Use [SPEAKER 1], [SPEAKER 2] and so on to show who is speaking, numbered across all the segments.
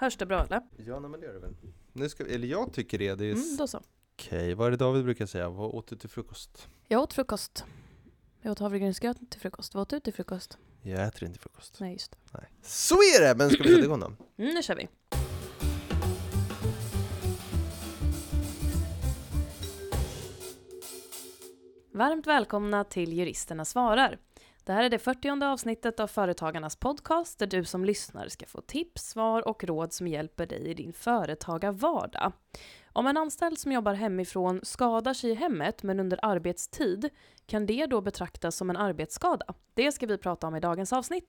[SPEAKER 1] Hörs det bra eller?
[SPEAKER 2] Ja, nej, men det gör det väl. Nu ska vi, eller jag tycker det. det är
[SPEAKER 1] Mm, då så.
[SPEAKER 2] Okej, vad är det David brukar säga? Vad åt du till frukost?
[SPEAKER 1] Jag åt frukost. Jag åt havregrynsgröt till frukost. Vad åt du till frukost?
[SPEAKER 2] Jag äter inte frukost.
[SPEAKER 1] Nej, just det.
[SPEAKER 2] Nej. Så är det! Men ska vi sätta igång då?
[SPEAKER 1] Mm, nu kör vi. Varmt välkomna till Juristerna svarar. Det här är det 40 avsnittet av Företagarnas podcast där du som lyssnar ska få tips, svar och råd som hjälper dig i din företagarvardag. Om en anställd som jobbar hemifrån skadar sig i hemmet men under arbetstid, kan det då betraktas som en arbetsskada? Det ska vi prata om i dagens avsnitt.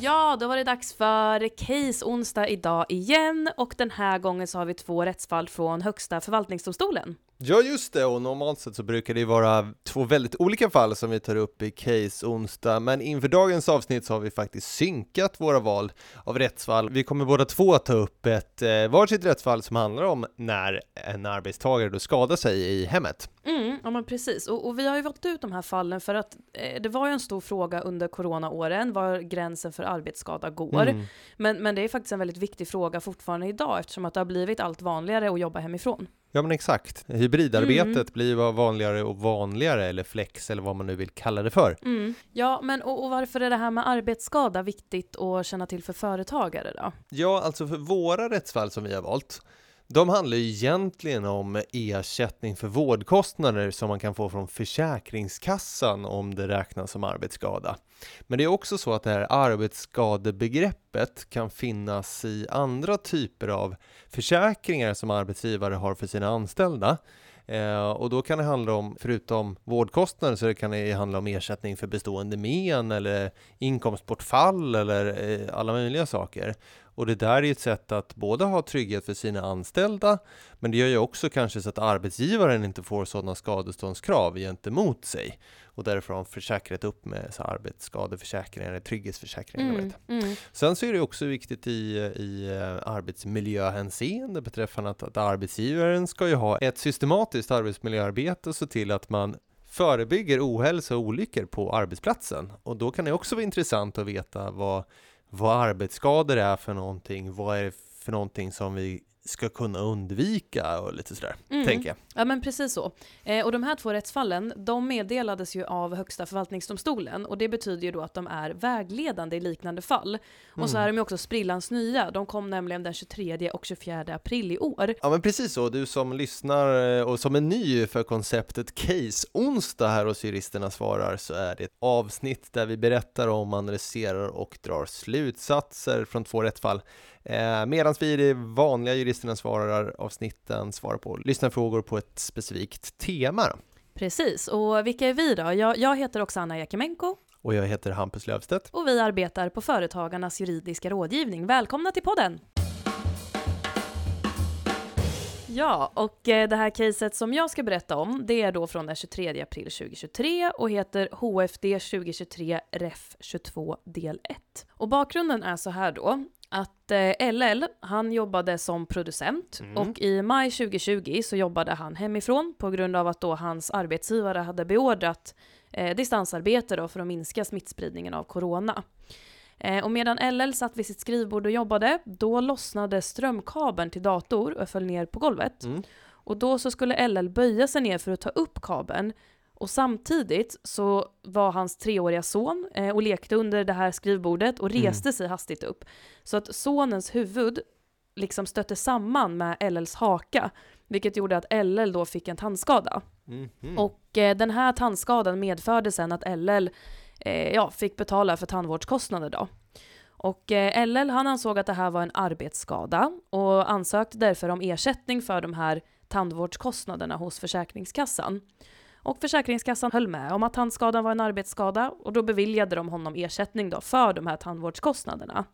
[SPEAKER 1] Ja, då var det dags för Case onsdag idag igen och den här gången så har vi två rättsfall från Högsta förvaltningsdomstolen.
[SPEAKER 2] Ja, just det. Och normalt sett så brukar det vara två väldigt olika fall som vi tar upp i Case onsdag. Men inför dagens avsnitt så har vi faktiskt synkat våra val av rättsfall. Vi kommer båda två att ta upp ett eh, varsitt rättsfall som handlar om när en arbetstagare då skadar sig i hemmet.
[SPEAKER 1] Mm, ja men precis. Och, och vi har ju valt ut de här fallen för att eh, det var ju en stor fråga under coronaåren, var gränsen för arbetsskada går.
[SPEAKER 2] Mm.
[SPEAKER 1] Men, men det är faktiskt en väldigt viktig fråga fortfarande idag eftersom att det har blivit allt vanligare att jobba hemifrån.
[SPEAKER 2] Ja men exakt. Hybridarbetet
[SPEAKER 1] Mm.
[SPEAKER 2] blir bara vanligare och vanligare, eller flex eller vad man nu vill kalla det för.
[SPEAKER 1] Mm. Ja, men och, och varför är det här med arbetsskada viktigt att känna till för företagare då?
[SPEAKER 2] Ja, alltså för våra rättsfall som vi har valt, de handlar ju egentligen om ersättning för vårdkostnader som man kan få från Försäkringskassan om det räknas som arbetsskada. Men det är också så att det här arbetsskadebegreppet kan finnas i andra typer av försäkringar som arbetsgivare har för sina anställda. Eh, och då kan det handla om, förutom vårdkostnader, så det kan det handla om ersättning för bestående men eller inkomstbortfall eller eh, alla möjliga saker. Och det där är ju ett sätt att både ha trygghet för sina anställda, men det gör ju också kanske så att arbetsgivaren inte får sådana skadeståndskrav gentemot sig. Och därför har de försäkrat upp med så arbetsskadeförsäkringar eller trygghetsförsäkringar.
[SPEAKER 1] Mm, mm.
[SPEAKER 2] Sen så är det också viktigt i, i eh, arbetsmiljöhänseende beträffande att, att arbetsgivaren ska ju ha ett systematiskt arbetsmiljöarbete och se till att man förebygger ohälsa och olyckor på arbetsplatsen. Och då kan det också vara intressant att veta vad, vad arbetsskador är för någonting, vad är det för någonting som vi ska kunna undvika och lite sådär,
[SPEAKER 1] Mm.
[SPEAKER 2] tänker jag.
[SPEAKER 1] Ja men precis så. Eh, och de här två rättsfallen, de meddelades ju av Högsta förvaltningsdomstolen och det betyder ju då att de är vägledande i liknande fall. Och så
[SPEAKER 2] Mm.
[SPEAKER 1] är de ju också sprillans nya, de kom nämligen den 23 och 24 april i år.
[SPEAKER 2] Ja men precis så, du som lyssnar eh, och som är ny för konceptet Case onsdag här hos Juristerna svarar så är det ett avsnitt där vi berättar om, analyserar och drar slutsatser från två rättsfall. Eh, Medan vi i det vanliga Juristerna svarar avsnitten svarar på lyssnarfrågor på ett specifikt tema.
[SPEAKER 1] Precis, och vilka är vi då? Jag, jag heter Oksana Jakimenko
[SPEAKER 2] Och jag heter Hampus Löfstedt.
[SPEAKER 1] och vi arbetar på Företagarnas juridiska rådgivning. Välkomna till podden! Ja, och eh, det här caset som jag ska berätta om, det är då från den 23 april 2023 och heter HFD 2023 REF 22 del 1. Och bakgrunden är så här då, att eh, LL, han jobbade som producent
[SPEAKER 2] Mm.
[SPEAKER 1] och i maj 2020 så jobbade han hemifrån på grund av att då hans arbetsgivare hade beordrat eh, distansarbete då för att minska smittspridningen av corona. Eh, och medan LL satt vid sitt skrivbord och jobbade, då lossnade strömkabeln till dator och föll ner på golvet.
[SPEAKER 2] Mm.
[SPEAKER 1] Och då så skulle LL böja sig ner för att ta upp kabeln. Och samtidigt så var hans treåriga son eh, och lekte under det här skrivbordet och
[SPEAKER 2] Mm.
[SPEAKER 1] reste sig hastigt upp. Så att sonens huvud liksom stötte samman med LLs haka, vilket gjorde att LL då fick en tandskada.
[SPEAKER 2] Mhm.
[SPEAKER 1] Och eh, den här tandskadan medförde sen att LL eh, ja, fick betala för tandvårdskostnader då. Och eh, LL han ansåg att det här var en arbetsskada och ansökte därför om ersättning för de här tandvårdskostnaderna hos Försäkringskassan. Och Försäkringskassan höll med om att tandskadan var en arbetsskada och då beviljade de honom ersättning då för de här tandvårdskostnaderna.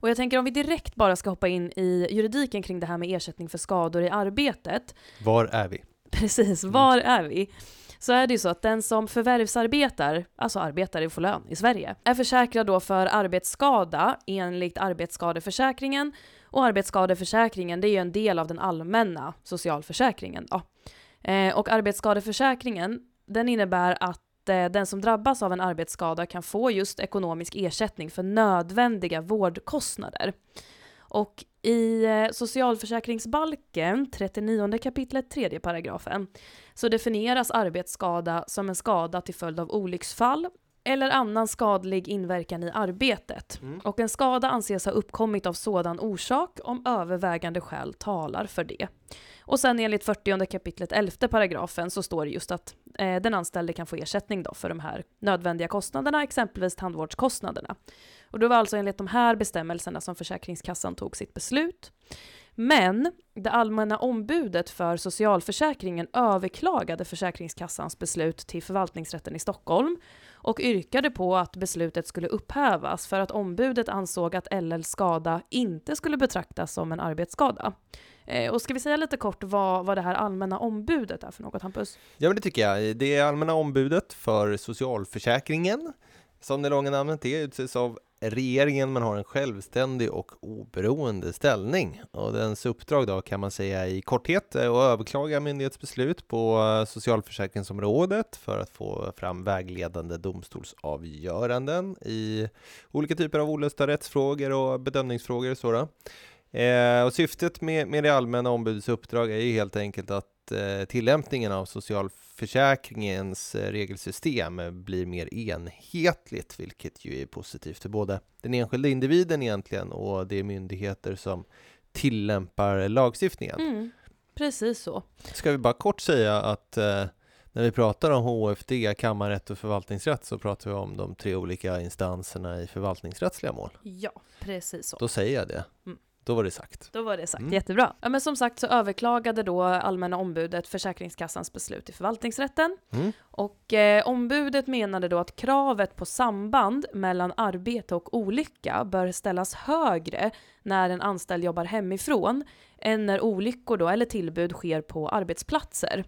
[SPEAKER 1] Och jag tänker om vi direkt bara ska hoppa in i juridiken kring det här med ersättning för skador i arbetet
[SPEAKER 2] Var är vi?
[SPEAKER 1] Precis, var är vi? Så är det ju så att den som förvärvsarbetar, alltså arbetar och får lön i Sverige, är försäkrad då för arbetsskada enligt arbetsskadeförsäkringen. Och arbetsskadeförsäkringen det är ju en del av den allmänna socialförsäkringen. Då. Eh, och arbetsskadeförsäkringen den innebär att eh, den som drabbas av en arbetsskada kan få just ekonomisk ersättning för nödvändiga vårdkostnader. Och i eh, socialförsäkringsbalken, 39 kapitlet 3 paragrafen, så definieras arbetsskada som en skada till följd av olycksfall eller annan skadlig inverkan i arbetet.
[SPEAKER 2] Mm.
[SPEAKER 1] Och en skada anses ha uppkommit av sådan orsak om övervägande skäl talar för det. Och sen enligt 40 kapitlet 11 paragrafen så står det just att eh, den anställde kan få ersättning då för de här nödvändiga kostnaderna, exempelvis tandvårdskostnaderna. Och det var alltså enligt de här bestämmelserna som Försäkringskassan tog sitt beslut. Men det allmänna ombudet för socialförsäkringen överklagade Försäkringskassans beslut till förvaltningsrätten i Stockholm och yrkade på att beslutet skulle upphävas för att ombudet ansåg att LLs skada inte skulle betraktas som en arbetsskada. Eh, och ska vi säga lite kort vad, vad det här allmänna ombudet är för något, Hampus?
[SPEAKER 2] Ja, men det tycker jag. Det är allmänna ombudet för socialförsäkringen, som det långa namnet är, utses av regeringen men har en självständig och oberoende ställning. Och dens uppdrag då kan man säga i korthet är att överklaga myndighetsbeslut på eh, socialförsäkringsområdet för att få fram vägledande domstolsavgöranden i olika typer av olösta rättsfrågor och bedömningsfrågor. Och. Eh, och syftet med, med det allmänna ombudets uppdrag är ju helt enkelt att eh, tillämpningen av socialförsäkringens eh, regelsystem blir mer enhetligt, vilket ju är positivt för både den enskilda individen egentligen och de myndigheter som tillämpar lagstiftningen.
[SPEAKER 1] Mm, precis så.
[SPEAKER 2] Ska vi bara kort säga att eh, när vi pratar om HFD, kammarrätt och förvaltningsrätt så pratar vi om de tre olika instanserna i förvaltningsrättsliga mål.
[SPEAKER 1] Ja, precis så.
[SPEAKER 2] Då säger jag det.
[SPEAKER 1] Mm.
[SPEAKER 2] Då var det sagt.
[SPEAKER 1] Då var det sagt.
[SPEAKER 2] Mm.
[SPEAKER 1] Jättebra. Ja, men som sagt så överklagade då allmänna ombudet Försäkringskassans beslut i förvaltningsrätten.
[SPEAKER 2] Mm.
[SPEAKER 1] Och eh, ombudet menade då att kravet på samband mellan arbete och olycka bör ställas högre när en anställd jobbar hemifrån än när olyckor då, eller tillbud sker på arbetsplatser.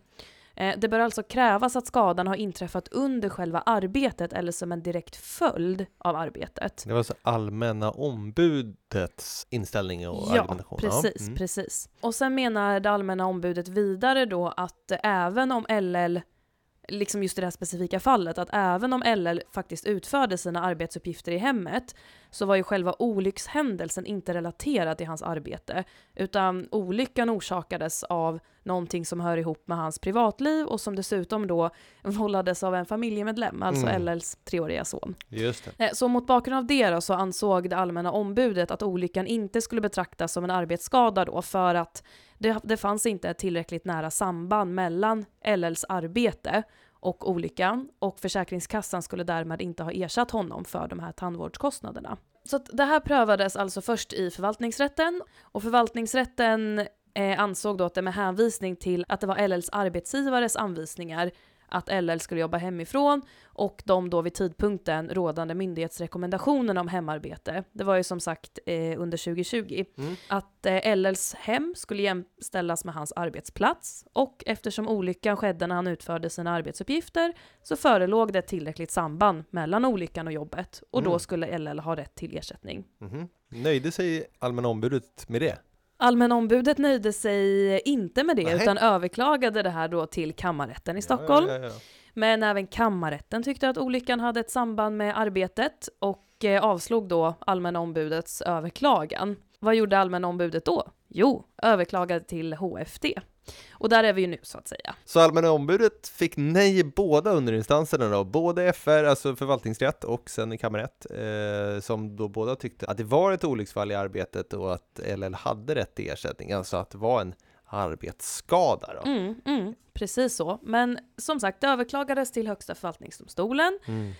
[SPEAKER 1] Eh, Det bör alltså krävas att skadan har inträffat under själva arbetet eller som en direkt följd av arbetet.
[SPEAKER 2] Det var så allmänna ombudets inställning och
[SPEAKER 1] Ja,
[SPEAKER 2] argumentation.
[SPEAKER 1] precis,
[SPEAKER 2] mm.
[SPEAKER 1] precis. Och sen menar det allmänna ombudet vidare då att även om LL, liksom just i det här specifika fallet, att även om LL faktiskt utförde sina arbetsuppgifter i hemmet så var ju själva olyckshändelsen inte relaterad till hans arbete, utan olyckan orsakades av någonting som hör ihop med hans privatliv och som dessutom då vållades av en familjemedlem, alltså
[SPEAKER 2] Mm.
[SPEAKER 1] LLs treåriga son.
[SPEAKER 2] Just det.
[SPEAKER 1] Eh, Så mot bakgrund av det då så ansåg det allmänna ombudet att olyckan inte skulle betraktas som en arbetsskada då för att det, det fanns inte ett tillräckligt nära samband mellan LLs arbete och olyckan och Försäkringskassan skulle därmed inte ha ersatt honom för de här tandvårdskostnaderna. Så det här prövades alltså först i förvaltningsrätten och förvaltningsrätten eh, ansåg då att det med hänvisning till att det var LLs arbetsgivares anvisningar att LL skulle jobba hemifrån och de då vid tidpunkten rådande myndighetsrekommendationerna om hemarbete. Det var ju som sagt eh, under 2020.
[SPEAKER 2] Mm.
[SPEAKER 1] Att eh, LLs hem skulle jämställas med hans arbetsplats och eftersom olyckan skedde när han utförde sina arbetsuppgifter så förelåg det ett tillräckligt samband mellan olyckan och jobbet och då
[SPEAKER 2] Mm.
[SPEAKER 1] skulle LL ha rätt till ersättning.
[SPEAKER 2] Mhm. Nöjde sig allmänna ombudet med det?
[SPEAKER 1] Allmänna ombudet nöjde sig inte med det
[SPEAKER 2] Nej.
[SPEAKER 1] utan överklagade det här då till kammarrätten i Stockholm.
[SPEAKER 2] Ja, ja, ja.
[SPEAKER 1] Men även kammarrätten tyckte att olyckan hade ett samband med arbetet och eh, avslog då allmänna ombudets överklagan. Vad gjorde allmänna ombudet då? Jo, överklagade till HFD. Och där är vi ju nu så att säga.
[SPEAKER 2] Så allmänna ombudet fick nej i båda underinstanserna då, både FR, alltså förvaltningsrätt och sen i kammarrätt, eh, som då båda tyckte att det var ett olycksfall i arbetet och att LL hade rätt till ersättning, alltså att det var en arbetsskada då.
[SPEAKER 1] Mm, mm, precis så. Men som sagt, det överklagades till Högsta förvaltningsdomstolen.
[SPEAKER 2] Mm.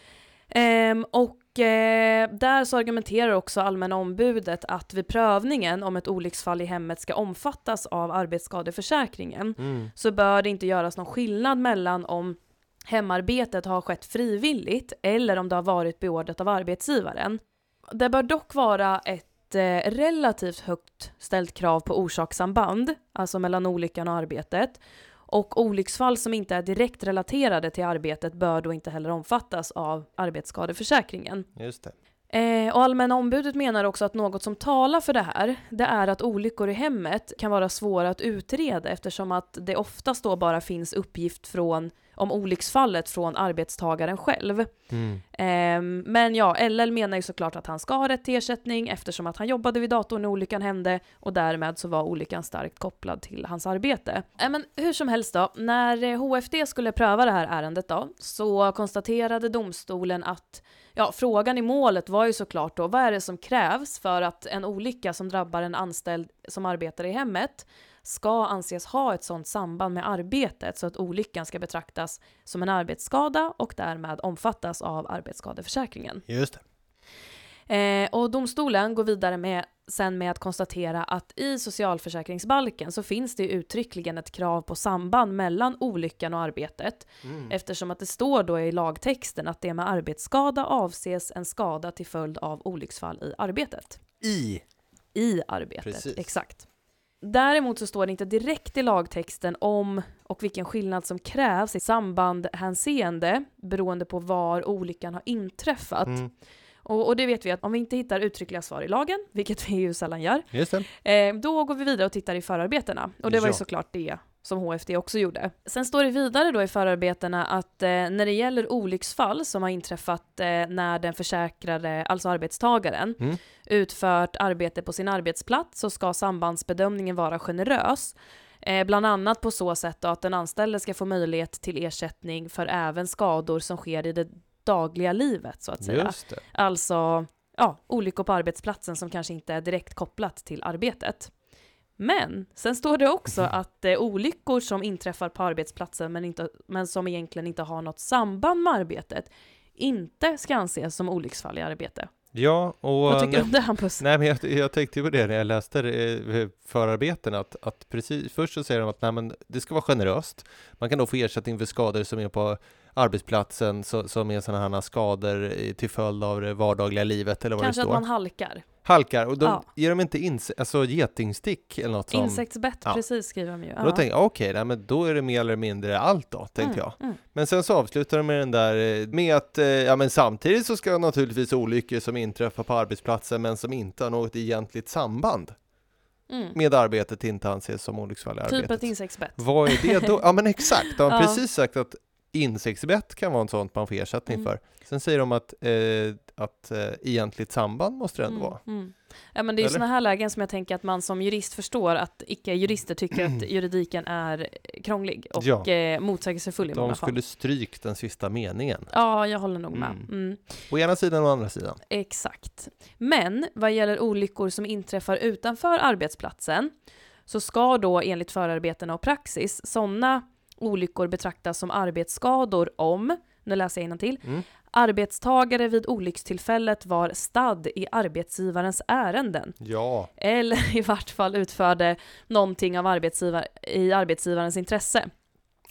[SPEAKER 1] Ehm, och eh, där så argumenterar också allmänna ombudet att vid prövningen om ett olycksfall i hemmet ska omfattas av arbetsskadeförsäkringen
[SPEAKER 2] Mm.
[SPEAKER 1] så bör det inte göras någon skillnad mellan om hemarbetet har skett frivilligt eller om det har varit beordrat av arbetsgivaren. Det bör dock vara ett eh, relativt högt ställt krav på orsakssamband, alltså mellan olyckan och arbetet. Och olycksfall som inte är direkt relaterade till arbetet bör då inte heller omfattas av arbetsskadeförsäkringen.
[SPEAKER 2] Just det.
[SPEAKER 1] Eh, och allmänna ombudet menar också att något som talar för det här, det är att olyckor i hemmet kan vara svåra att utreda eftersom att det oftast då bara finns uppgift från om olycksfallet från arbetstagaren själv.
[SPEAKER 2] Mm.
[SPEAKER 1] Ehm, men ja, LL menar ju såklart att han ska ha rätt till ersättning eftersom att han jobbade vid datorn när olyckan hände och därmed så var olyckan starkt kopplad till hans arbete. Äh, men hur som helst då, när eh, HFD skulle pröva det här ärendet då så konstaterade domstolen att ja, frågan i målet var ju såklart då vad är det som krävs för att en olycka som drabbar en anställd som arbetar i hemmet ska anses ha ett sådant samband med arbetet så att olyckan ska betraktas som en arbetsskada och därmed omfattas av arbetsskadeförsäkringen.
[SPEAKER 2] Just det.
[SPEAKER 1] Eh, och domstolen går vidare med, sen med att konstatera att i socialförsäkringsbalken så finns det uttryckligen ett krav på samband mellan olyckan och arbetet
[SPEAKER 2] Mm.
[SPEAKER 1] eftersom att det står då i lagtexten att det med arbetsskada avses en skada till följd av olycksfall i arbetet.
[SPEAKER 2] I.
[SPEAKER 1] I arbetet,
[SPEAKER 2] Precis.
[SPEAKER 1] exakt. Däremot så står det inte direkt i lagtexten om och vilken skillnad som krävs i sambandhänseende beroende på var olyckan har inträffat.
[SPEAKER 2] Mm.
[SPEAKER 1] Och, och det vet vi att om vi inte hittar uttryckliga svar i lagen, vilket vi ju sällan gör, eh, då går vi vidare och tittar i förarbetena. Och det var ju såklart det som HFD också gjorde. Sen står det vidare då i förarbetena att eh, när det gäller olycksfall som har inträffat eh, när den försäkrade, alltså arbetstagaren,
[SPEAKER 2] Mm.
[SPEAKER 1] utfört arbete på sin arbetsplats så ska sambandsbedömningen vara generös. Eh, bland annat på så sätt då att den anställde ska få möjlighet till ersättning för även skador som sker i det dagliga livet så att säga.
[SPEAKER 2] Just det.
[SPEAKER 1] Alltså ja, olyckor på arbetsplatsen som kanske inte är direkt kopplat till arbetet. Men sen står det också att eh, olyckor som inträffar på arbetsplatsen men, inte, men som egentligen inte har något samband med arbetet inte ska anses som olycksfall i arbete.
[SPEAKER 2] Ja, och...
[SPEAKER 1] Vad tycker du om det Hampus?
[SPEAKER 2] Nej, men jag, jag tänkte på det när jag läste eh, förarbeten, att, att precis, först så säger de att nej, men det ska vara generöst. Man kan då få ersättning för skador som är på arbetsplatsen, så, som är sådana här skador i- till följd av det vardagliga livet eller vad
[SPEAKER 1] Kanske
[SPEAKER 2] det
[SPEAKER 1] att
[SPEAKER 2] står.
[SPEAKER 1] man halkar.
[SPEAKER 2] Halkar, och de
[SPEAKER 1] Ja.
[SPEAKER 2] ger de inte ins- alltså getingstick eller något som...
[SPEAKER 1] Insektsbett,
[SPEAKER 2] ja.
[SPEAKER 1] precis skriver de ju.
[SPEAKER 2] Och Då tänkte jag, okej, nej, men då är det mer eller mindre allt då, tänkte jag.
[SPEAKER 1] Mm.
[SPEAKER 2] Men sen så avslutar de med den där eh, med att, eh, ja men samtidigt så ska naturligtvis olyckor som inträffar på arbetsplatsen men som inte har något egentligt samband
[SPEAKER 1] Mm.
[SPEAKER 2] med arbetet inte anses som olycksfall i
[SPEAKER 1] Typ
[SPEAKER 2] arbetet.
[SPEAKER 1] ett insektsbett.
[SPEAKER 2] Vad är det då? Ja men exakt, de har
[SPEAKER 1] Ja.
[SPEAKER 2] precis sagt att insektsbett kan vara en sånt man får ersättning
[SPEAKER 1] Mm.
[SPEAKER 2] för. Sen säger de att, eh, att eh, egentligt samband måste det ändå
[SPEAKER 1] Mm,
[SPEAKER 2] vara.
[SPEAKER 1] mm. Ja, men det är sådana här lägen som jag tänker att man som jurist förstår att icke-jurister tycker att juridiken är krånglig och
[SPEAKER 2] Ja.
[SPEAKER 1] eh, motsägelsefull i många
[SPEAKER 2] De
[SPEAKER 1] fall.
[SPEAKER 2] skulle stryk den sista meningen.
[SPEAKER 1] Ja, jag håller nog med.
[SPEAKER 2] Mm.
[SPEAKER 1] Mm.
[SPEAKER 2] Å ena sidan och å andra sidan.
[SPEAKER 1] Exakt. Men vad gäller olyckor som inträffar utanför arbetsplatsen så ska då enligt förarbetena och praxis sådana olyckor betraktas som arbetsskador om, nu läser jag till
[SPEAKER 2] Mm.
[SPEAKER 1] Arbetstagare vid olyckstillfället var stadd i arbetsgivarens ärenden
[SPEAKER 2] Ja,
[SPEAKER 1] eller i vart fall utförde någonting av arbetsgivar i arbetsgivarens intresse.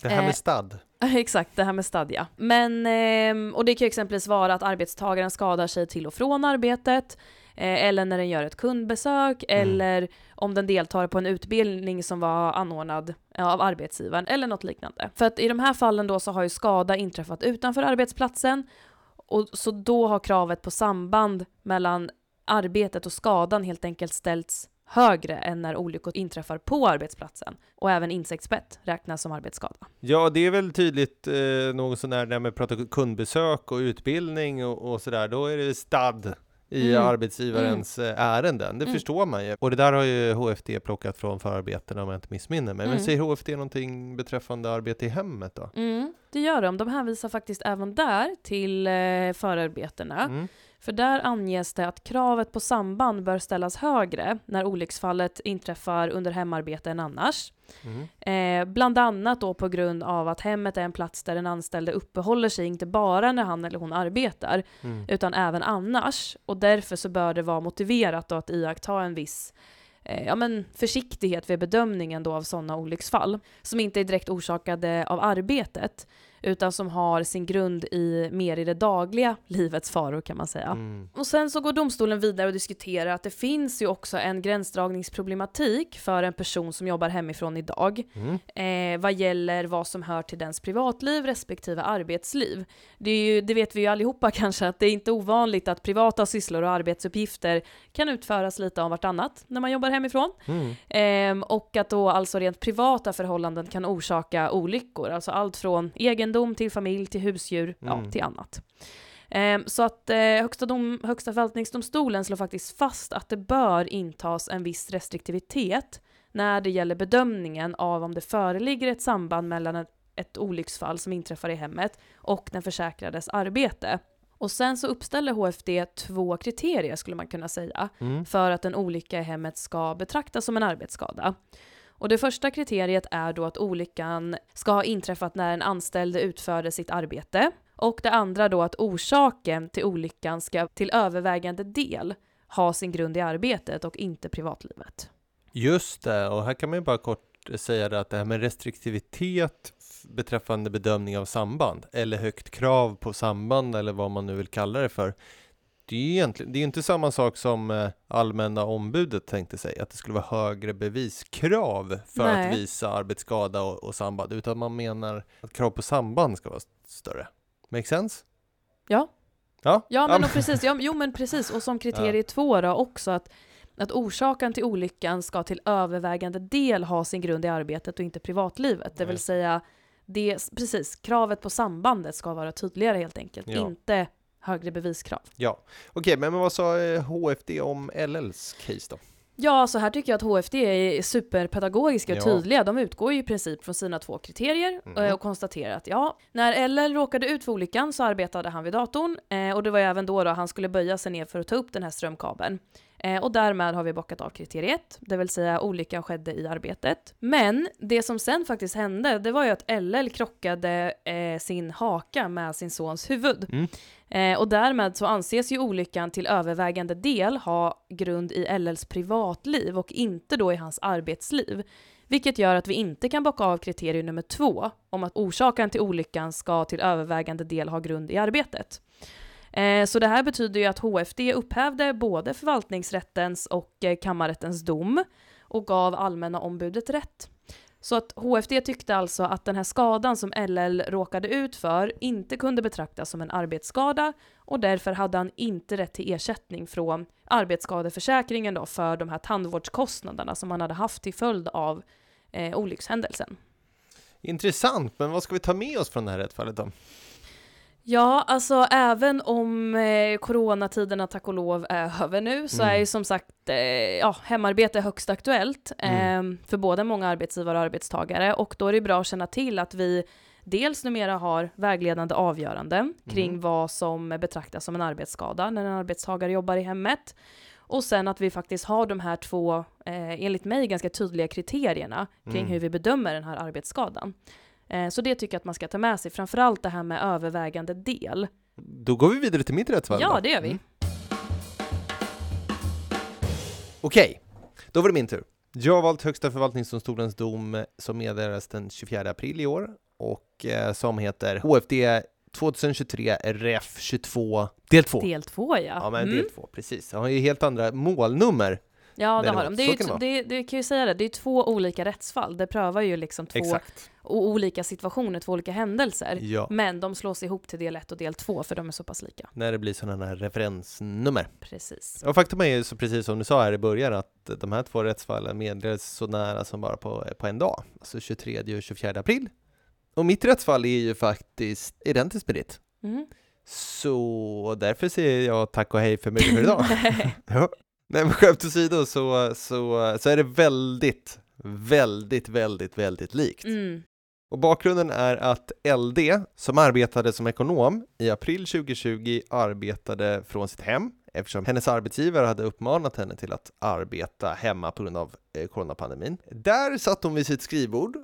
[SPEAKER 2] det här
[SPEAKER 1] Eh,
[SPEAKER 2] med stad.
[SPEAKER 1] Exakt, det här med stadga. Men, ehm, och det kan exempelvis vara att arbetstagaren skadar sig till och från arbetet, eh, eller när den gör ett kundbesök,
[SPEAKER 2] Mm.
[SPEAKER 1] eller om den deltar på en utbildning som var anordnad eh, av arbetsgivaren, eller något liknande. För att i de här fallen då så har ju skada inträffat utanför arbetsplatsen, och så då har kravet på samband mellan arbetet och skadan helt enkelt ställts högre än när olyckor inträffar på arbetsplatsen. Och även insektsbett räknas som arbetsskada.
[SPEAKER 2] Ja, det är väl tydligt eh, något sån där när man pratar kundbesök och utbildning och, och sådär, då är det stad i
[SPEAKER 1] Mm.
[SPEAKER 2] arbetsgivarens eh, ärenden. Det
[SPEAKER 1] Mm.
[SPEAKER 2] förstår man ju. Och det där har ju HFD plockat från förarbetena om jag inte missminner mig. Men
[SPEAKER 1] Mm.
[SPEAKER 2] säger HFD någonting beträffande arbete i hemmet då?
[SPEAKER 1] Mm, det gör de. De hänvisar faktiskt även där till eh, förarbetena.
[SPEAKER 2] Mm.
[SPEAKER 1] För där anges det att kravet på samband bör ställas högre när olycksfallet inträffar under hemarbete än annars.
[SPEAKER 2] Mm.
[SPEAKER 1] Eh, bland annat då på grund av att hemmet är en plats där den anställde uppehåller sig inte bara när han eller hon arbetar
[SPEAKER 2] Mm.
[SPEAKER 1] utan även annars. Och därför så bör det vara motiverat då att iaktta en viss Eh, ja, men försiktighet vid bedömningen då av sådana olycksfall som inte är direkt orsakade av arbetet utan som har sin grund i mer i det dagliga livets faror kan man säga.
[SPEAKER 2] Mm.
[SPEAKER 1] Och sen så går domstolen vidare och diskuterar att det finns ju också en gränsdragningsproblematik för en person som jobbar hemifrån idag
[SPEAKER 2] Mm.
[SPEAKER 1] eh, vad gäller vad som hör till dens privatliv respektive arbetsliv. Det, är ju, det vet vi ju allihopa kanske att det är inte ovanligt att privata sysslor och arbetsuppgifter kan utföras lite av vartannat när man jobbar hemifrån.
[SPEAKER 2] Mm.
[SPEAKER 1] Ehm, och att då alltså rent privata förhållanden kan orsaka olyckor, alltså allt från egen egendom, till familj, till husdjur, ja,
[SPEAKER 2] Mm.
[SPEAKER 1] till annat. Ehm, så att eh, högsta, dom, högsta förvaltningsdomstolen slår faktiskt fast att det bör intas en viss restriktivitet när det gäller bedömningen av om det föreligger ett samband mellan ett, ett olycksfall som inträffar i hemmet och den försäkrades arbete. Och sen så uppställer HFD två kriterier skulle man kunna säga
[SPEAKER 2] Mm.
[SPEAKER 1] för att en olycka i hemmet ska betraktas som en arbetsskada. Och det första kriteriet är då att olyckan ska ha inträffat när en anställd utförde sitt arbete. Och det andra då att orsaken till olyckan ska till övervägande del ha sin grund i arbetet och inte privatlivet.
[SPEAKER 2] Just det, och här kan man ju bara kort säga det att det här med restriktivitet beträffande bedömning av samband eller högt krav på samband eller vad man nu vill kalla det för. Det är ju egentligen, det är inte samma sak som eh, allmänna ombudet tänkte sig, att det skulle vara högre beviskrav för
[SPEAKER 1] Nej.
[SPEAKER 2] att visa arbetsskada och, och samband, utan man menar att krav på samband ska vara större. Make sense?
[SPEAKER 1] Ja.
[SPEAKER 2] Ja,
[SPEAKER 1] Ja men och precis, ja, jo men precis, och som kriterie två då också att, att orsaken till olyckan ska till övervägande del ha sin grund i arbetet och inte privatlivet. Det vill
[SPEAKER 2] Nej.
[SPEAKER 1] säga, det, precis, kravet på sambandet ska vara tydligare helt enkelt,
[SPEAKER 2] Ja.
[SPEAKER 1] inte högre beviskrav.
[SPEAKER 2] ja. Okej, men vad sa eh, HFD om LLs case då?
[SPEAKER 1] Ja, så här tycker jag att HFD är superpedagogiska och
[SPEAKER 2] Ja.
[SPEAKER 1] tydliga. De utgår ju i princip från sina två kriterier eh, och konstaterar att ja, när LL råkade ut för olyckan så arbetade han vid datorn eh, och det var ju även då, då han skulle böja sig ner för att ta upp den här strömkabeln. Eh, och därmed har vi bockat av kriteriet, det vill säga olyckan skedde i arbetet. Men det som sen faktiskt hände, det var ju att LL krockade eh, sin haka med sin sons huvud.
[SPEAKER 2] Mm.
[SPEAKER 1] Eh, och därmed så anses ju olyckan till övervägande del ha grund i LLs privatliv och inte då i hans arbetsliv. Vilket gör att vi inte kan bocka av kriterium nummer två om att orsaken till olyckan ska till övervägande del ha grund i arbetet. Eh, så det här betyder ju att HFD upphävde både förvaltningsrättens och eh, kammarrättens dom och gav allmänna ombudet rätt. Så att HFD tyckte alltså att den här skadan som LL råkade ut för inte kunde betraktas som en arbetsskada och därför hade han inte rätt till ersättning från arbetsskadeförsäkringen då för de här tandvårdskostnaderna som han hade haft till följd av eh, olyckshändelsen.
[SPEAKER 2] Intressant, men vad ska vi ta med oss från det här rättsfallet då?
[SPEAKER 1] Ja, alltså även om eh, coronatiderna tack och lov är över nu så
[SPEAKER 2] Mm.
[SPEAKER 1] är ju som sagt eh, ja, hemarbete högst aktuellt
[SPEAKER 2] Mm.
[SPEAKER 1] eh, för både många arbetsgivare och arbetstagare och då är det bra att känna till att vi dels numera har vägledande avgöranden kring
[SPEAKER 2] Mm.
[SPEAKER 1] vad som betraktas som en arbetsskada när en arbetstagare jobbar i hemmet och sen att vi faktiskt har de här två, eh, enligt mig, ganska tydliga kriterierna kring
[SPEAKER 2] Mm.
[SPEAKER 1] hur vi bedömer den här arbetsskadan. Eh, Så det tycker jag att man ska ta med sig, framförallt det här med övervägande del.
[SPEAKER 2] Då går vi vidare till mitt rättsfall
[SPEAKER 1] Ja,
[SPEAKER 2] då.
[SPEAKER 1] det gör vi.
[SPEAKER 2] Mm. Okej, då var det min tur. Jag har valt Högsta förvaltningsdomstolens dom som meddelades den 24 april i år och eh, som heter HFD 2023 RF 22 del 2.
[SPEAKER 1] Del två ja.
[SPEAKER 2] Ja, men
[SPEAKER 1] Mm.
[SPEAKER 2] del 2, precis. Jag har ju helt andra målnummer.
[SPEAKER 1] Ja, det har de. Det, är ju
[SPEAKER 2] kan det
[SPEAKER 1] det, kan ju säga det, det är två olika rättsfall. Det prövar ju liksom två
[SPEAKER 2] Exakt.
[SPEAKER 1] olika situationer, två olika händelser.
[SPEAKER 2] Ja,
[SPEAKER 1] Men de slås ihop till del ett och del två för de är så pass lika.
[SPEAKER 2] när det blir sådana här referensnummer.
[SPEAKER 1] Precis.
[SPEAKER 2] Och faktum är ju så precis som du sa här i början att de här två rättsfallen meddelades så nära som bara på, på en dag, alltså 23 och 24 april. Och mitt rättsfall är ju faktiskt identiskt med ditt.
[SPEAKER 1] Mm.
[SPEAKER 2] Så därför säger jag tack och hej för mig för idag. ja. Nej men skämt åsido så, så, så är det väldigt, väldigt, väldigt, väldigt likt.
[SPEAKER 1] Mm.
[SPEAKER 2] Och bakgrunden är att LD, som arbetade som ekonom i april 2020, arbetade från sitt hem eftersom hennes arbetsgivare hade uppmanat henne till att arbeta hemma på grund av eh, coronapandemin. Där satt hon vid sitt skrivbord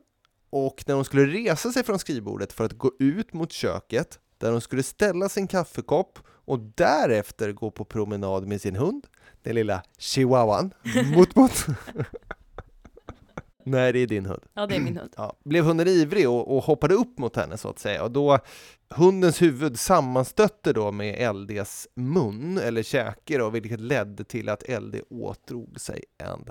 [SPEAKER 2] och när hon skulle resa sig från skrivbordet för att gå ut mot köket där hon skulle ställa sin kaffekopp och därefter gå på promenad med sin hund, den lilla chihuahuan, mot mot. Nej, det är din hund.
[SPEAKER 1] Ja, det är min hund.
[SPEAKER 2] Ja, blev hunden ivrig och, och hoppade upp mot henne så att säga och då hundens huvud sammanstötte då med LDs mun eller käke då, vilket ledde till att LD åtdrog sig en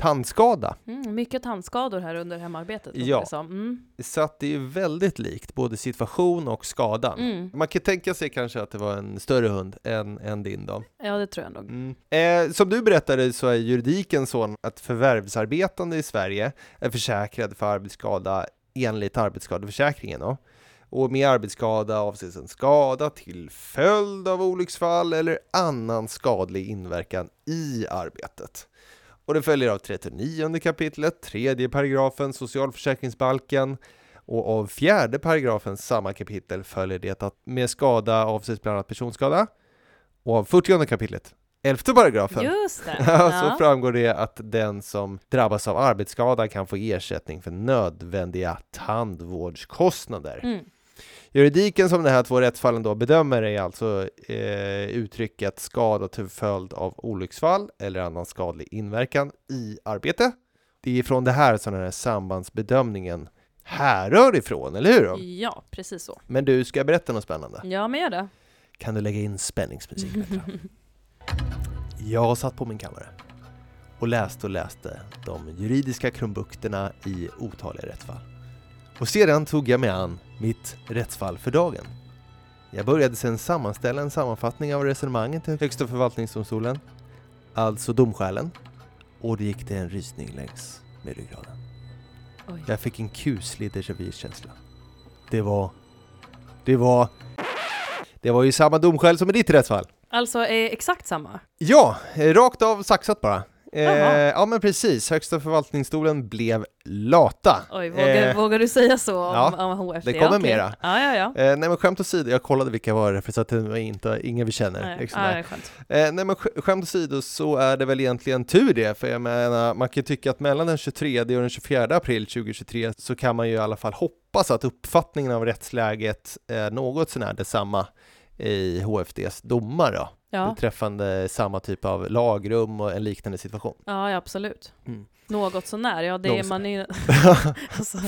[SPEAKER 2] tandskada.
[SPEAKER 1] Mm, mycket tandskador här under hemarbetet.
[SPEAKER 2] Ja.
[SPEAKER 1] Mm.
[SPEAKER 2] Så att det är väldigt likt både situation och skadan.
[SPEAKER 1] Mm.
[SPEAKER 2] Man kan tänka sig kanske att det var en större hund än, än din då.
[SPEAKER 1] Ja, det tror jag nog.
[SPEAKER 2] Mm. Eh, som du berättade så är juridiken sån att förvärvsarbetande i Sverige är försäkrade för arbetsskada enligt arbetsskadeförsäkringen. Då. Och med arbetsskada avses en skada till följd av olycksfall eller annan skadlig inverkan i arbetet. Och det följer av 39 kapitlet, tredje paragrafen socialförsäkringsbalken och av fjärde paragrafen samma kapitel följer det att med skada avses bland annat personskada. Och av 40 kapitlet, elfte paragrafen,
[SPEAKER 1] Just det.
[SPEAKER 2] så
[SPEAKER 1] Ja.
[SPEAKER 2] framgår det att den som drabbas av arbetsskada kan få ersättning för nödvändiga tandvårdskostnader.
[SPEAKER 1] Mm.
[SPEAKER 2] Juridiken som de här två rättsfallen då bedömer är alltså eh, uttrycket skada till följd av olycksfall eller annan skadlig inverkan i arbete. Det är från det här som den här sambandsbedömningen härrör ifrån, eller hur?
[SPEAKER 1] Ja, precis så.
[SPEAKER 2] Men du, ska jag berätta något spännande?
[SPEAKER 1] Ja, men gör det.
[SPEAKER 2] Kan du lägga in spänningsmusik? Jag satt på min kammare och läste och läste de juridiska krumbukterna i otaliga rättsfall. Och sedan tog jag mig an mitt rättsfall för dagen. Jag började sedan sammanställa en sammanfattning av resonemangen till Högsta förvaltningsdomstolen, alltså domskälen, och det gick det en rysning längs med ryggraden.
[SPEAKER 1] Oj.
[SPEAKER 2] Jag fick en kuslig déjà vu-känsla. Det var... Det var... Det var ju samma domskäl som i ditt rättsfall.
[SPEAKER 1] Alltså eh, exakt samma?
[SPEAKER 2] Ja, eh, rakt av saxat bara. Eh, ja men precis, Högsta förvaltningsdomstolen blev lata.
[SPEAKER 1] Oj, vågar,
[SPEAKER 2] Eh,
[SPEAKER 1] vågar du säga så om,
[SPEAKER 2] ja,
[SPEAKER 1] om HFD?
[SPEAKER 2] det kommer
[SPEAKER 1] Okej.
[SPEAKER 2] mera.
[SPEAKER 1] Ja, ja, ja.
[SPEAKER 2] Eh, nej men skämt åsido, jag kollade vilka var det för så att det var inte, inga vi känner.
[SPEAKER 1] Nej,
[SPEAKER 2] liksom. Eh, nej men sk- skämt åsido så är det väl egentligen tur det, för jag menar, man kan ju tycka att mellan den 23 och den 24 april 2023 så kan man ju i alla fall hoppas att uppfattningen av rättsläget är något sånär detsamma i HFDs domar då,
[SPEAKER 1] Ja,
[SPEAKER 2] beträffande samma typ av lagrum och en liknande situation.
[SPEAKER 1] ja, ja absolut.
[SPEAKER 2] Mm.
[SPEAKER 1] Något sånär, ja det
[SPEAKER 2] Något
[SPEAKER 1] är man ju... alltså,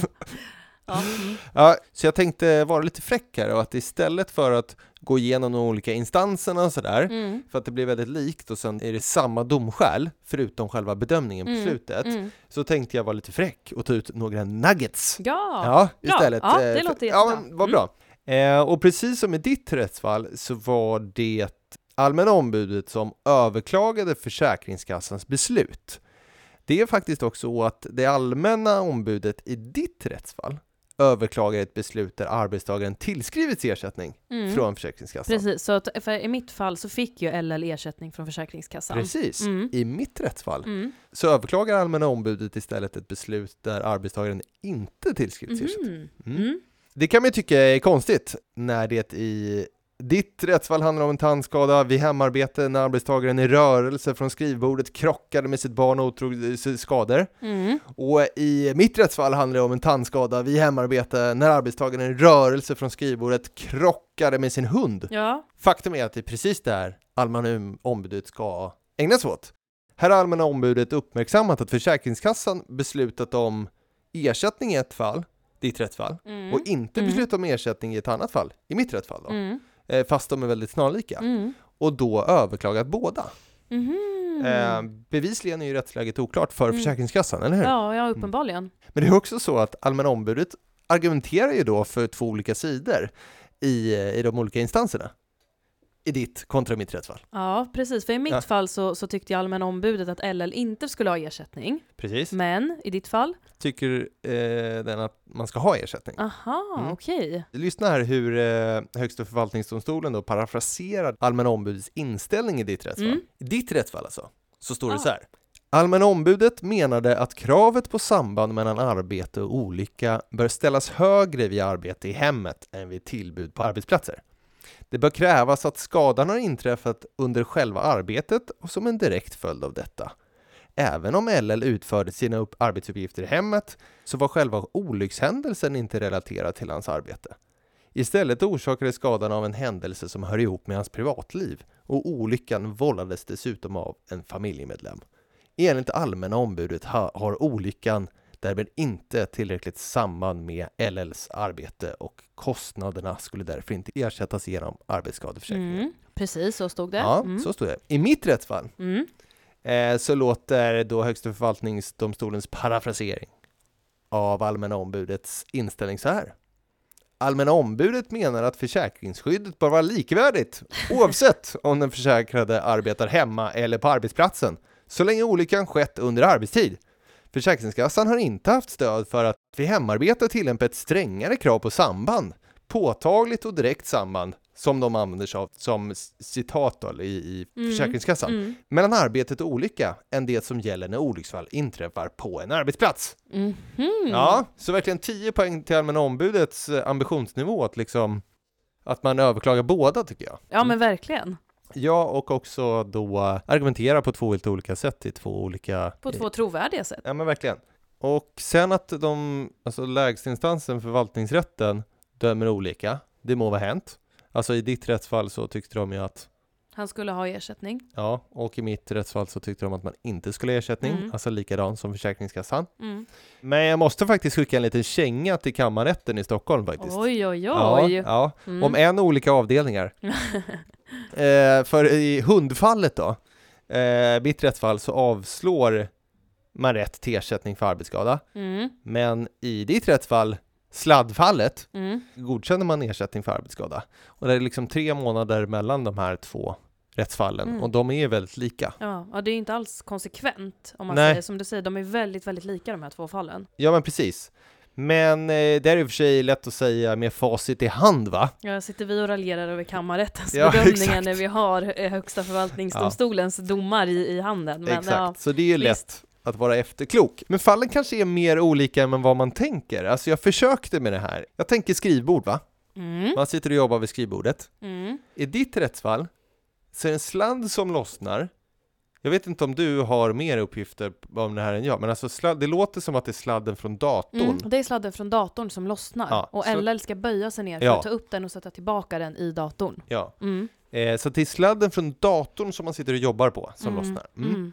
[SPEAKER 1] ja, mm.
[SPEAKER 2] Ja, så jag tänkte vara lite fräck här och att istället för att gå igenom de olika instanserna och sådär,
[SPEAKER 1] Mm.
[SPEAKER 2] för att det blir väldigt likt och sen är det samma domskäl, förutom själva bedömningen på
[SPEAKER 1] Mm,
[SPEAKER 2] slutet,
[SPEAKER 1] Mm.
[SPEAKER 2] så tänkte jag vara lite fräck och ta ut några nuggets.
[SPEAKER 1] Ja,
[SPEAKER 2] Ja, istället.
[SPEAKER 1] Ja, det
[SPEAKER 2] eh,
[SPEAKER 1] låter
[SPEAKER 2] Ja,
[SPEAKER 1] jättebra.
[SPEAKER 2] men vad bra. Eh, och precis som i ditt rättsfall så var det Allmänna ombudet som överklagade Försäkringskassans beslut. Det är faktiskt också så att det allmänna ombudet i ditt rättsfall överklagar ett beslut där arbetstagaren tillskrivits ersättning
[SPEAKER 1] mm.
[SPEAKER 2] från Försäkringskassan.
[SPEAKER 1] Precis, så att, i mitt fall så fick ju LL ersättning från Försäkringskassan.
[SPEAKER 2] Precis.
[SPEAKER 1] Mm.
[SPEAKER 2] I mitt rättsfall
[SPEAKER 1] Mm.
[SPEAKER 2] så överklagar Allmänna ombudet istället ett beslut där arbetstagaren inte tillskrivits ersättning. Det kan man ju tycka är konstigt när det i ditt rättsfall handlar om en tandskada vid hemarbete när arbetstagaren i rörelse från skrivbordet krockade med sitt barn och ådrog sig skador.
[SPEAKER 1] Mm.
[SPEAKER 2] Och i mitt rättsfall handlar det om en tandskada vid hemarbete när arbetstagaren i rörelse från skrivbordet krockade med sin hund.
[SPEAKER 1] Ja,
[SPEAKER 2] Faktum är att det är precis där allmänna ombudet ska ägna sig åt. Här har allmänna ombudet uppmärksammat att Försäkringskassan beslutat om ersättning i ett fall, ditt rättsfall,
[SPEAKER 1] mm.
[SPEAKER 2] och inte
[SPEAKER 1] Mm.
[SPEAKER 2] beslutat om ersättning i ett annat fall, i mitt rättsfall då,
[SPEAKER 1] Mm.
[SPEAKER 2] eh, fast de är väldigt snarlika,
[SPEAKER 1] Mm.
[SPEAKER 2] och då överklagat båda.
[SPEAKER 1] Mhm.
[SPEAKER 2] Eh, bevisligen är ju rättsläget oklart för
[SPEAKER 1] Mm.
[SPEAKER 2] Försäkringskassan, eller hur?
[SPEAKER 1] Ja, ja, uppenbarligen.
[SPEAKER 2] Men det är också så att allmänna ombudet argumenterar ju då för två olika sidor i, i de olika instanserna. I ditt kontra mitt rättsfall.
[SPEAKER 1] Ja, precis. För i mitt
[SPEAKER 2] Ja.
[SPEAKER 1] fall så, så tyckte allmänna ombudet att LL inte skulle ha ersättning.
[SPEAKER 2] Precis.
[SPEAKER 1] Men i ditt fall?
[SPEAKER 2] Tycker eh, den att man ska ha ersättning.
[SPEAKER 1] Aha,
[SPEAKER 2] Mm.
[SPEAKER 1] okej.
[SPEAKER 2] Lyssna här hur eh, Högsta förvaltningsdomstolen då parafraserar allmänna ombudets inställning i ditt rättsfall.
[SPEAKER 1] Mm.
[SPEAKER 2] I ditt rättsfall alltså, så står det
[SPEAKER 1] Ah.
[SPEAKER 2] så här. Allmänna ombudet menade att kravet på samband mellan arbete och olycka bör ställas högre vid arbete i hemmet än vid tillbud på arbetsplatser. Det bör krävas att skadan har inträffat under själva arbetet och som en direkt följd av detta. Även om LL utförde sina arbetsuppgifter i hemmet så var själva olyckshändelsen inte relaterad till hans arbete. Istället orsakades skadan av en händelse som hör ihop med hans privatliv och olyckan vållades dessutom av en familjemedlem. Enligt allmänna ombudet har olyckan därmed inte tillräckligt samband med LLs arbete och kostnaderna skulle därför inte ersättas genom arbetsskadeförsäkringen.
[SPEAKER 1] Mm. Precis, så stod det.
[SPEAKER 2] Ja,
[SPEAKER 1] mm.
[SPEAKER 2] så står det. I mitt rättsfall
[SPEAKER 1] Mm.
[SPEAKER 2] eh, så låter då Högsta förvaltningsdomstolens parafrasering av Allmänna ombudets inställning så här. Allmänna ombudet menar att försäkringsskyddet bör vara likvärdigt oavsett om den försäkrade arbetar hemma eller på arbetsplatsen så länge olyckan skett under arbetstid. Försäkringskassan har inte haft stöd för att vid hemarbete tillämpa ett strängare krav på samband påtagligt och direkt samband som de använder sig av som citat då, i, i
[SPEAKER 1] Mm,
[SPEAKER 2] Försäkringskassan
[SPEAKER 1] Mm.
[SPEAKER 2] mellan arbetet och olycka än det som gäller när olycksfall inträffar på en arbetsplats.
[SPEAKER 1] Mhm.
[SPEAKER 2] Ja, så verkligen 10 poäng till Allmänna ombudets eh, ambitionsnivå att liksom att man överklagar båda tycker jag.
[SPEAKER 1] ja, men verkligen.
[SPEAKER 2] Ja, och också då argumentera på två helt olika sätt i två olika...
[SPEAKER 1] På två trovärdiga sätt.
[SPEAKER 2] Ja, men verkligen. Och sen att de, alltså lägstinstansen, förvaltningsrätten, dömer olika, det må vara hänt. Alltså i ditt rättsfall så tyckte de ju att,
[SPEAKER 1] Han skulle ha ersättning.
[SPEAKER 2] ja, och i mitt rättsfall så tyckte de att man inte skulle ha ersättning,
[SPEAKER 1] Mm.
[SPEAKER 2] alltså likadan som Försäkringskassan.
[SPEAKER 1] Mm.
[SPEAKER 2] Men jag måste faktiskt skicka en liten känga till kammarrätten i Stockholm faktiskt.
[SPEAKER 1] Oj, oj,
[SPEAKER 2] Ja,
[SPEAKER 1] oj.
[SPEAKER 2] ja,
[SPEAKER 1] Mm.
[SPEAKER 2] om en olika avdelningar. eh, för i hundfallet då, eh, mitt rättsfall så avslår man rätt till ersättning för arbetsskada.
[SPEAKER 1] Mm.
[SPEAKER 2] Men i ditt rättsfall, sladdfallet,
[SPEAKER 1] Mm.
[SPEAKER 2] godkänner man ersättning för arbetsskada. Och det är liksom tre månader mellan de här två rättsfallen
[SPEAKER 1] Mm.
[SPEAKER 2] och de är väldigt lika.
[SPEAKER 1] Ja, ja, det är inte alls konsekvent om man
[SPEAKER 2] Nej.
[SPEAKER 1] säger som du säger. De är väldigt, väldigt lika de här två fallen.
[SPEAKER 2] Ja men precis. Men eh, det är i och för sig lätt att säga med facit i hand va?
[SPEAKER 1] Ja, sitter vi och raljerar över kammarrättens
[SPEAKER 2] Ja,
[SPEAKER 1] bedömningar
[SPEAKER 2] exakt.
[SPEAKER 1] när vi har eh, Högsta förvaltningsdomstolens domar i, i handen. Men,
[SPEAKER 2] Exakt,
[SPEAKER 1] Ja,
[SPEAKER 2] så det är ju
[SPEAKER 1] visst.
[SPEAKER 2] lätt att vara efterklok. Men fallen kanske är mer olika än vad man tänker. Alltså jag försökte med det här. Jag tänker skrivbord va?
[SPEAKER 1] mm,
[SPEAKER 2] Man sitter och jobbar vid skrivbordet.
[SPEAKER 1] mm.
[SPEAKER 2] I ditt rättsfall så är det en sladd som lossnar. Jag vet inte om du har mer uppgifter om det här än jag, men alltså sladd, det låter som att det är sladden från datorn.
[SPEAKER 1] Mm, det är sladden från datorn som lossnar
[SPEAKER 2] Ja,
[SPEAKER 1] och
[SPEAKER 2] så-
[SPEAKER 1] LL ska böja sig ner för
[SPEAKER 2] Ja.
[SPEAKER 1] att ta upp den och sätta tillbaka den i datorn.
[SPEAKER 2] Ja.
[SPEAKER 1] Mm.
[SPEAKER 2] Eh, så det är sladden från datorn som man sitter och jobbar på som
[SPEAKER 1] Mm,
[SPEAKER 2] lossnar. Mm.
[SPEAKER 1] Mm.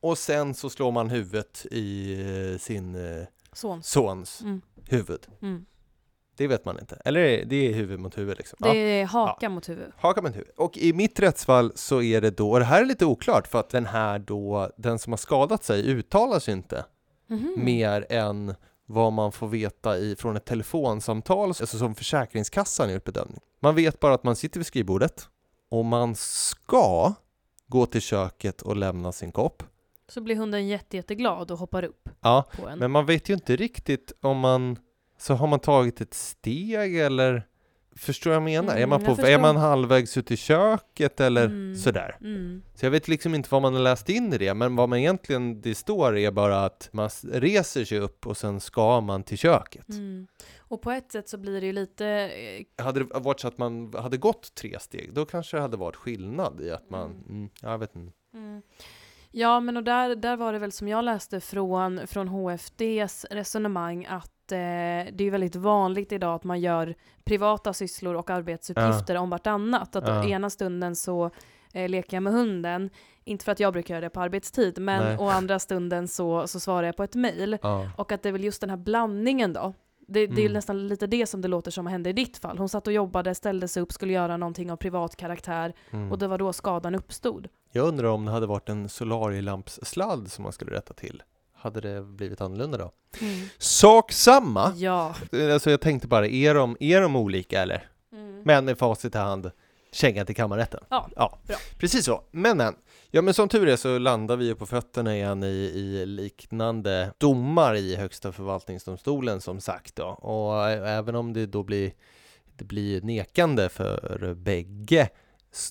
[SPEAKER 2] Och sen så slår man huvudet i eh, sin eh,
[SPEAKER 1] Så.
[SPEAKER 2] sons
[SPEAKER 1] Mm.
[SPEAKER 2] huvud.
[SPEAKER 1] Mm.
[SPEAKER 2] Det vet man inte. Eller det är huvud mot huvud liksom.
[SPEAKER 1] Det
[SPEAKER 2] Ja.
[SPEAKER 1] är haka mot huvud.
[SPEAKER 2] Haka med huvud. Och i mitt rättsfall så är det då, och det här är lite oklart för att den här då, den som har skadat sig uttalar sig inte
[SPEAKER 1] Mhm.
[SPEAKER 2] mer än vad man får veta i, från ett telefonsamtal, alltså som Försäkringskassan gjort bedömning. Man vet bara att man sitter vid skrivbordet och man ska gå till köket och lämna sin kopp.
[SPEAKER 1] Så blir hunden jätte, jätteglad och hoppar upp
[SPEAKER 2] Ja, men man vet ju inte riktigt om man, så har man tagit ett steg eller Förstår jag jag menar?
[SPEAKER 1] Mm,
[SPEAKER 2] är, man
[SPEAKER 1] jag
[SPEAKER 2] på, är
[SPEAKER 1] förstår.
[SPEAKER 2] man halvvägs ut i köket eller
[SPEAKER 1] Mm.
[SPEAKER 2] sådär?
[SPEAKER 1] Mm.
[SPEAKER 2] Så jag vet liksom inte vad man har läst in i det, men vad man egentligen det står är bara att man reser sig upp och sen ska man till köket.
[SPEAKER 1] Mm. Och på ett sätt så blir det ju lite eh,
[SPEAKER 2] Hade det varit så att man hade gått tre steg, då kanske det hade varit skillnad i att man,
[SPEAKER 1] Mm.
[SPEAKER 2] mm, jag vet inte.
[SPEAKER 1] Ja, men och där, där var det väl som jag läste från, från HFDs resonemang att eh, det är väldigt vanligt idag att man gör privata sysslor och arbetsuppgifter om vartannat. Att
[SPEAKER 2] Ja.
[SPEAKER 1] ena stunden så eh, leker jag med hunden, inte för att jag brukar göra det på arbetstid, men
[SPEAKER 2] Nej.
[SPEAKER 1] å andra stunden så, så svarar jag på ett mejl.
[SPEAKER 2] Ja.
[SPEAKER 1] Och att det är väl just den här blandningen då. Det, det är
[SPEAKER 2] Mm.
[SPEAKER 1] nästan lite det som det låter som hände i ditt fall. Hon satt och jobbade, ställde sig upp, skulle göra någonting av privat karaktär
[SPEAKER 2] Mm.
[SPEAKER 1] och det var då skadan uppstod.
[SPEAKER 2] Jag undrar om det hade varit en solarielampssladd som man skulle rätta till. Hade det blivit annorlunda då? Sak samma!
[SPEAKER 1] Ja.
[SPEAKER 2] Alltså jag tänkte bara, är de, är de olika eller?
[SPEAKER 1] Mm.
[SPEAKER 2] Men med facit i hand, känga till kammarrätten.
[SPEAKER 1] Ja,
[SPEAKER 2] ja.
[SPEAKER 1] bra.
[SPEAKER 2] Precis så. Men men, ja men som tur är så landar vi ju på fötterna igen i, i liknande domar i Högsta förvaltningsdomstolen som sagt då. Och även om det då blir, det blir nekande för bägge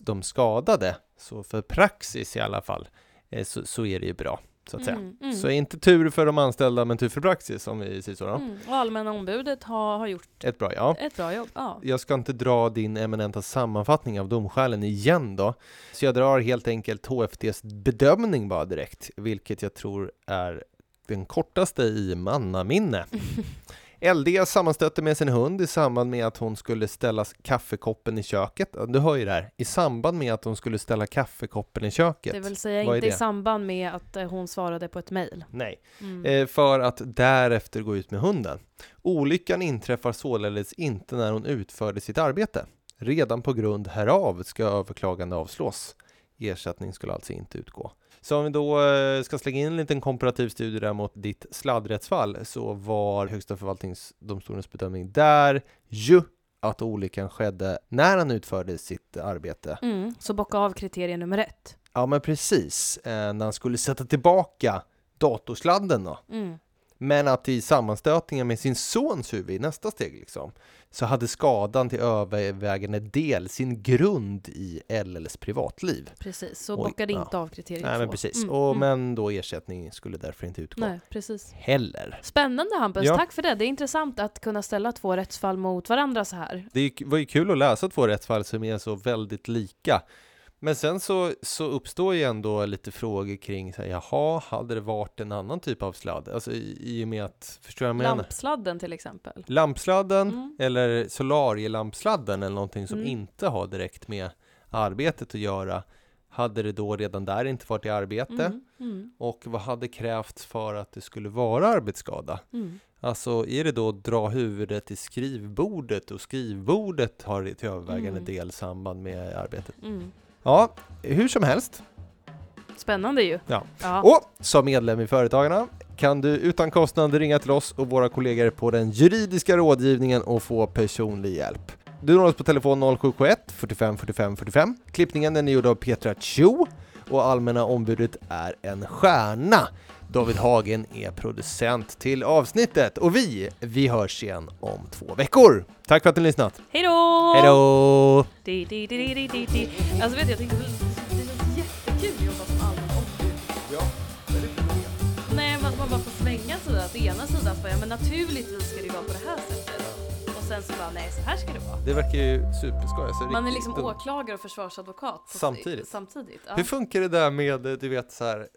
[SPEAKER 2] de skadade, så för praxis i alla fall, eh, så, så är det ju bra. Så att säga.
[SPEAKER 1] Mm, mm.
[SPEAKER 2] Så inte tur för de anställda men tur för praxis om vi säger så.
[SPEAKER 1] Mm. Och Allmänna ombudet har, har gjort
[SPEAKER 2] Ett bra ja.
[SPEAKER 1] ett bra jobb. Ja.
[SPEAKER 2] Jag ska inte dra din eminenta sammanfattning av domskälen igen då. Så jag drar helt enkelt HFDs bedömning bara direkt, vilket jag tror är den kortaste i mannaminne. LD sammanstötte med sin hund i samband med att hon skulle ställa kaffekoppen i köket. Du hör ju det här. I samband med att hon skulle ställa kaffekoppen i köket.
[SPEAKER 1] Det vill säga
[SPEAKER 2] Vad
[SPEAKER 1] inte i samband med att eh, hon svarade på ett mejl.
[SPEAKER 2] Nej.
[SPEAKER 1] Mm.
[SPEAKER 2] Eh, för att därefter gå ut med hunden. Olyckan inträffar således inte när hon utförde sitt arbete. Redan på grund härav ska överklagande avslås. Ersättning skulle alltså inte utgå. Så om vi då eh, ska slänga in en liten komparativ studie där mot ditt sladdrättsfall så var Högsta förvaltningsdomstolens bedömning där ju att olyckan skedde när han utförde sitt arbete.
[SPEAKER 1] Mm. Så bocka av kriterie nummer ett.
[SPEAKER 2] Ja men precis, eh, när han skulle sätta tillbaka datorsladden då.
[SPEAKER 1] Mm.
[SPEAKER 2] Men att i sammanstötningen med sin sons huvud i nästa steg liksom, så hade skadan till övervägande del sin grund i LLs privatliv.
[SPEAKER 1] Precis, så bockade
[SPEAKER 2] ja.
[SPEAKER 1] inte av kriteriet
[SPEAKER 2] Nej men precis,
[SPEAKER 1] Mm,
[SPEAKER 2] och,
[SPEAKER 1] mm.
[SPEAKER 2] men då ersättning skulle därför inte utgå.
[SPEAKER 1] Nej, precis.
[SPEAKER 2] Heller.
[SPEAKER 1] Spännande Hampus,
[SPEAKER 2] Ja.
[SPEAKER 1] tack för det. Det är intressant att kunna ställa två rättsfall mot varandra så här.
[SPEAKER 2] Det var ju kul att läsa två rättsfall som är så väldigt lika. Men sen så, så uppstår ju ändå lite frågor kring, så här, jaha, hade det varit en annan typ av sladd? Alltså i, i och med att, förstår du vad jag menar?
[SPEAKER 1] Lampsladden till exempel.
[SPEAKER 2] Lampsladden
[SPEAKER 1] Mm.
[SPEAKER 2] eller solarielampsladden eller någonting som
[SPEAKER 1] Mm.
[SPEAKER 2] inte har direkt med arbetet att göra, hade det då redan där inte varit i arbete?
[SPEAKER 1] Mm, mm,
[SPEAKER 2] Och vad hade krävts för att det skulle vara arbetsskada?
[SPEAKER 1] mm.
[SPEAKER 2] Alltså är det då dra huvudet i skrivbordet och skrivbordet har till övervägande
[SPEAKER 1] Mm.
[SPEAKER 2] del samband med arbetet? Ja, hur som helst.
[SPEAKER 1] Spännande ju.
[SPEAKER 2] Ja.
[SPEAKER 1] ja.
[SPEAKER 2] Och som medlem i Företagarna kan du utan kostnad ringa till oss och våra kollegor på den juridiska rådgivningen och få personlig hjälp. Du når oss på telefon 0771 45 45 45. Klippningen den är gjord av Petra Cho och allmänna ombudet är en stjärna. David Hagen är producent till avsnittet och vi, vi hörs igen om två veckor. Tack för att ni har lyssnat.
[SPEAKER 1] Hej då!
[SPEAKER 2] Hej då!
[SPEAKER 1] Di, di, di, di, di, di. Alltså vet jag tänkte det känns jättekul att jobba som allmän ombud.
[SPEAKER 2] Ja,
[SPEAKER 1] Nej, men att man bara får svänga sådär. Att ena sidan får jag, men naturligtvis ska det vara på det här sättet. Och sen så bara, nej så här ska det vara.
[SPEAKER 2] Det verkar ju superskoj. Alltså,
[SPEAKER 1] Man är liksom
[SPEAKER 2] dumt.
[SPEAKER 1] åklagare och försvarsadvokat. på-
[SPEAKER 2] Samtidigt.
[SPEAKER 1] Samtidigt. Ja.
[SPEAKER 2] Hur funkar det där med, du vet så här,